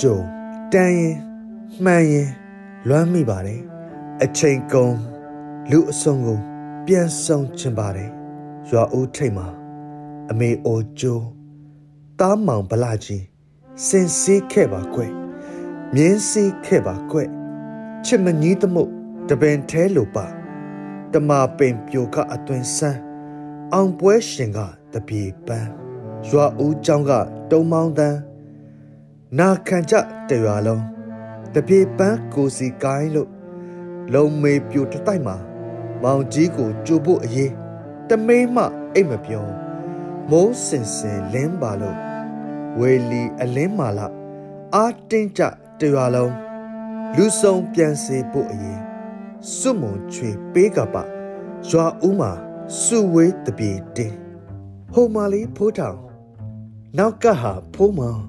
ကြုံတန်းရင်မှန်ရင်လွမ်းမိပါတယ်အချိန်ကုန်လူအဆုံကိုပြန်ဆောင်ချင်ပါတယ်ရွာဦးထိတ်မှာအမေအိုကျိုးတားမောင်ဗလာကြီးစင်စေးခဲ့ပါကွယ်မြင်းစေးခဲ့ပါကွယ်ချစ်မကြီးသမုတ်တပင်ထဲလိုပါတမာပင်ပြိုကအသွင်ဆန်းအောင်ပွဲရှင်ကတပြေပန်းရွာဦးကျောင်းကတုံမောင်းတန်း နာခံကြတရွာလုံးတပြေပန်းကိုစီကိုင်းလို့လုံမေပြိုတတိုက်မှာမောင်ကြီးကိုကြိုဖို့အရေးတမိမအိတ်မပြောမိုးစင်စင်လင်းပါလို့ဝေလီအလင်းမာလာအာတင်းကြတရွာလုံးလူဆုံးပြန်စေဖို့အရေးစွမုံချွေပေးကပရွာဦးမှာစုဝေးတပြေတင်းဟိုမာလီဖိုးထောင်နောက်ကဟာဖိုးမောင်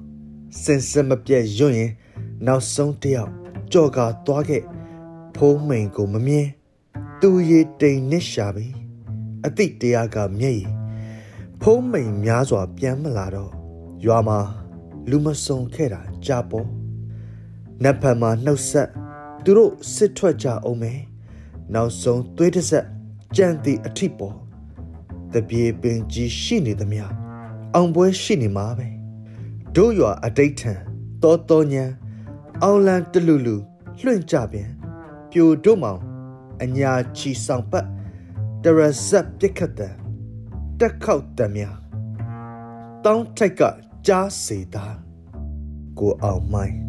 စင်စမပြတ်ယွန့်ရင်နောက်ဆုံးတယောက်ကြော်ကာသွားခဲ့ဖိုးမိန်ကိုမမြင်သူရေတိမ်နစ်ရှာပြီအတိတရားကမျက်ရည်ဖုံးမိန်များစွာပြန်မလာတော့ရွာမှာလူမစုံခဲ့တာကြာပေါ်နတ်ဖန်မှာနှုတ်ဆက်သူတို့စစ်ထွက်ကြအောင်မယ်နောက်ဆုံးသွေးတစ်ဆက်ကြံ့သည့်အထိပေါ်တပြေပင်ကြီးရှိနေသမျှအောင်ပွဲရှိနေမှာပဲ တို့ရွာအတိတ်ထံတောတောညံအောင်လန်တလူလူလွှင့်ကြပြန်ပြိုတို့မောင်အညာချီဆောင်ပတ်တရဇက်ပြစ်ခတ်တဲ့တက်ခောက်တမြတောင်းထိုက်ကကြားစေတာကိုအောင်မိုင်း